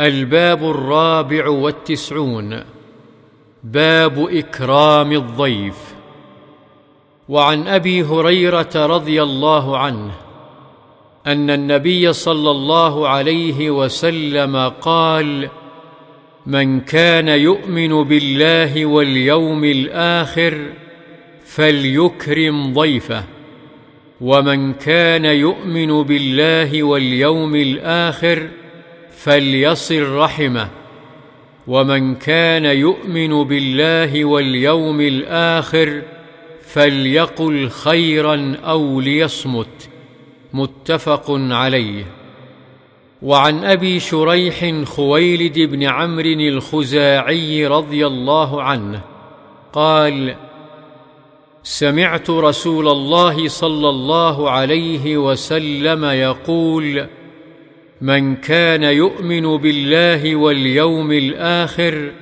الباب الرابع والتسعون. باب إكرام الضيف. وعن أبي هريرة رضي الله عنه أن النبي صلى الله عليه وسلم قال من كان يؤمن بالله واليوم الآخر فليكرم ضيفه ومن كان يؤمن بالله واليوم الآخر فليصل رحمه. ومن كان يؤمن بالله واليوم الآخر فليقل خيرا أو ليصمت. متفق عليه. وعن أبي شريح خويلد بن عمرو الخزاعي رضي الله عنه قال سمعت رسول الله صلى الله عليه وسلم يقول من كان يؤمن بالله واليوم الآخر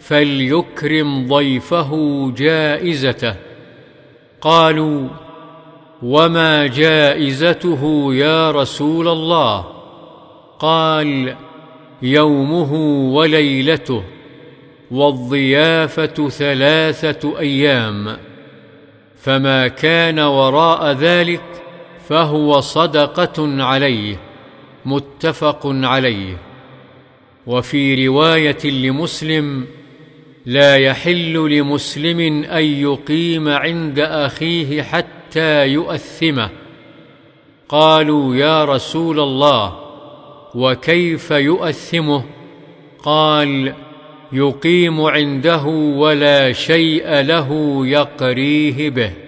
فليكرم ضيفه جائزته. قالوا وما جائزته يا رسول الله؟ قال يومه وليلته والضيافة ثلاثة أيام فما كان وراء ذلك فهو صدقة عليه. متفق عليه. وفي رواية لمسلم لا يحل لمسلم أن يقيم عند أخيه حتى يؤثمه. قالوا يا رسول الله وكيف يؤثمه؟ قال يقيم عنده ولا شيء له يقريه به.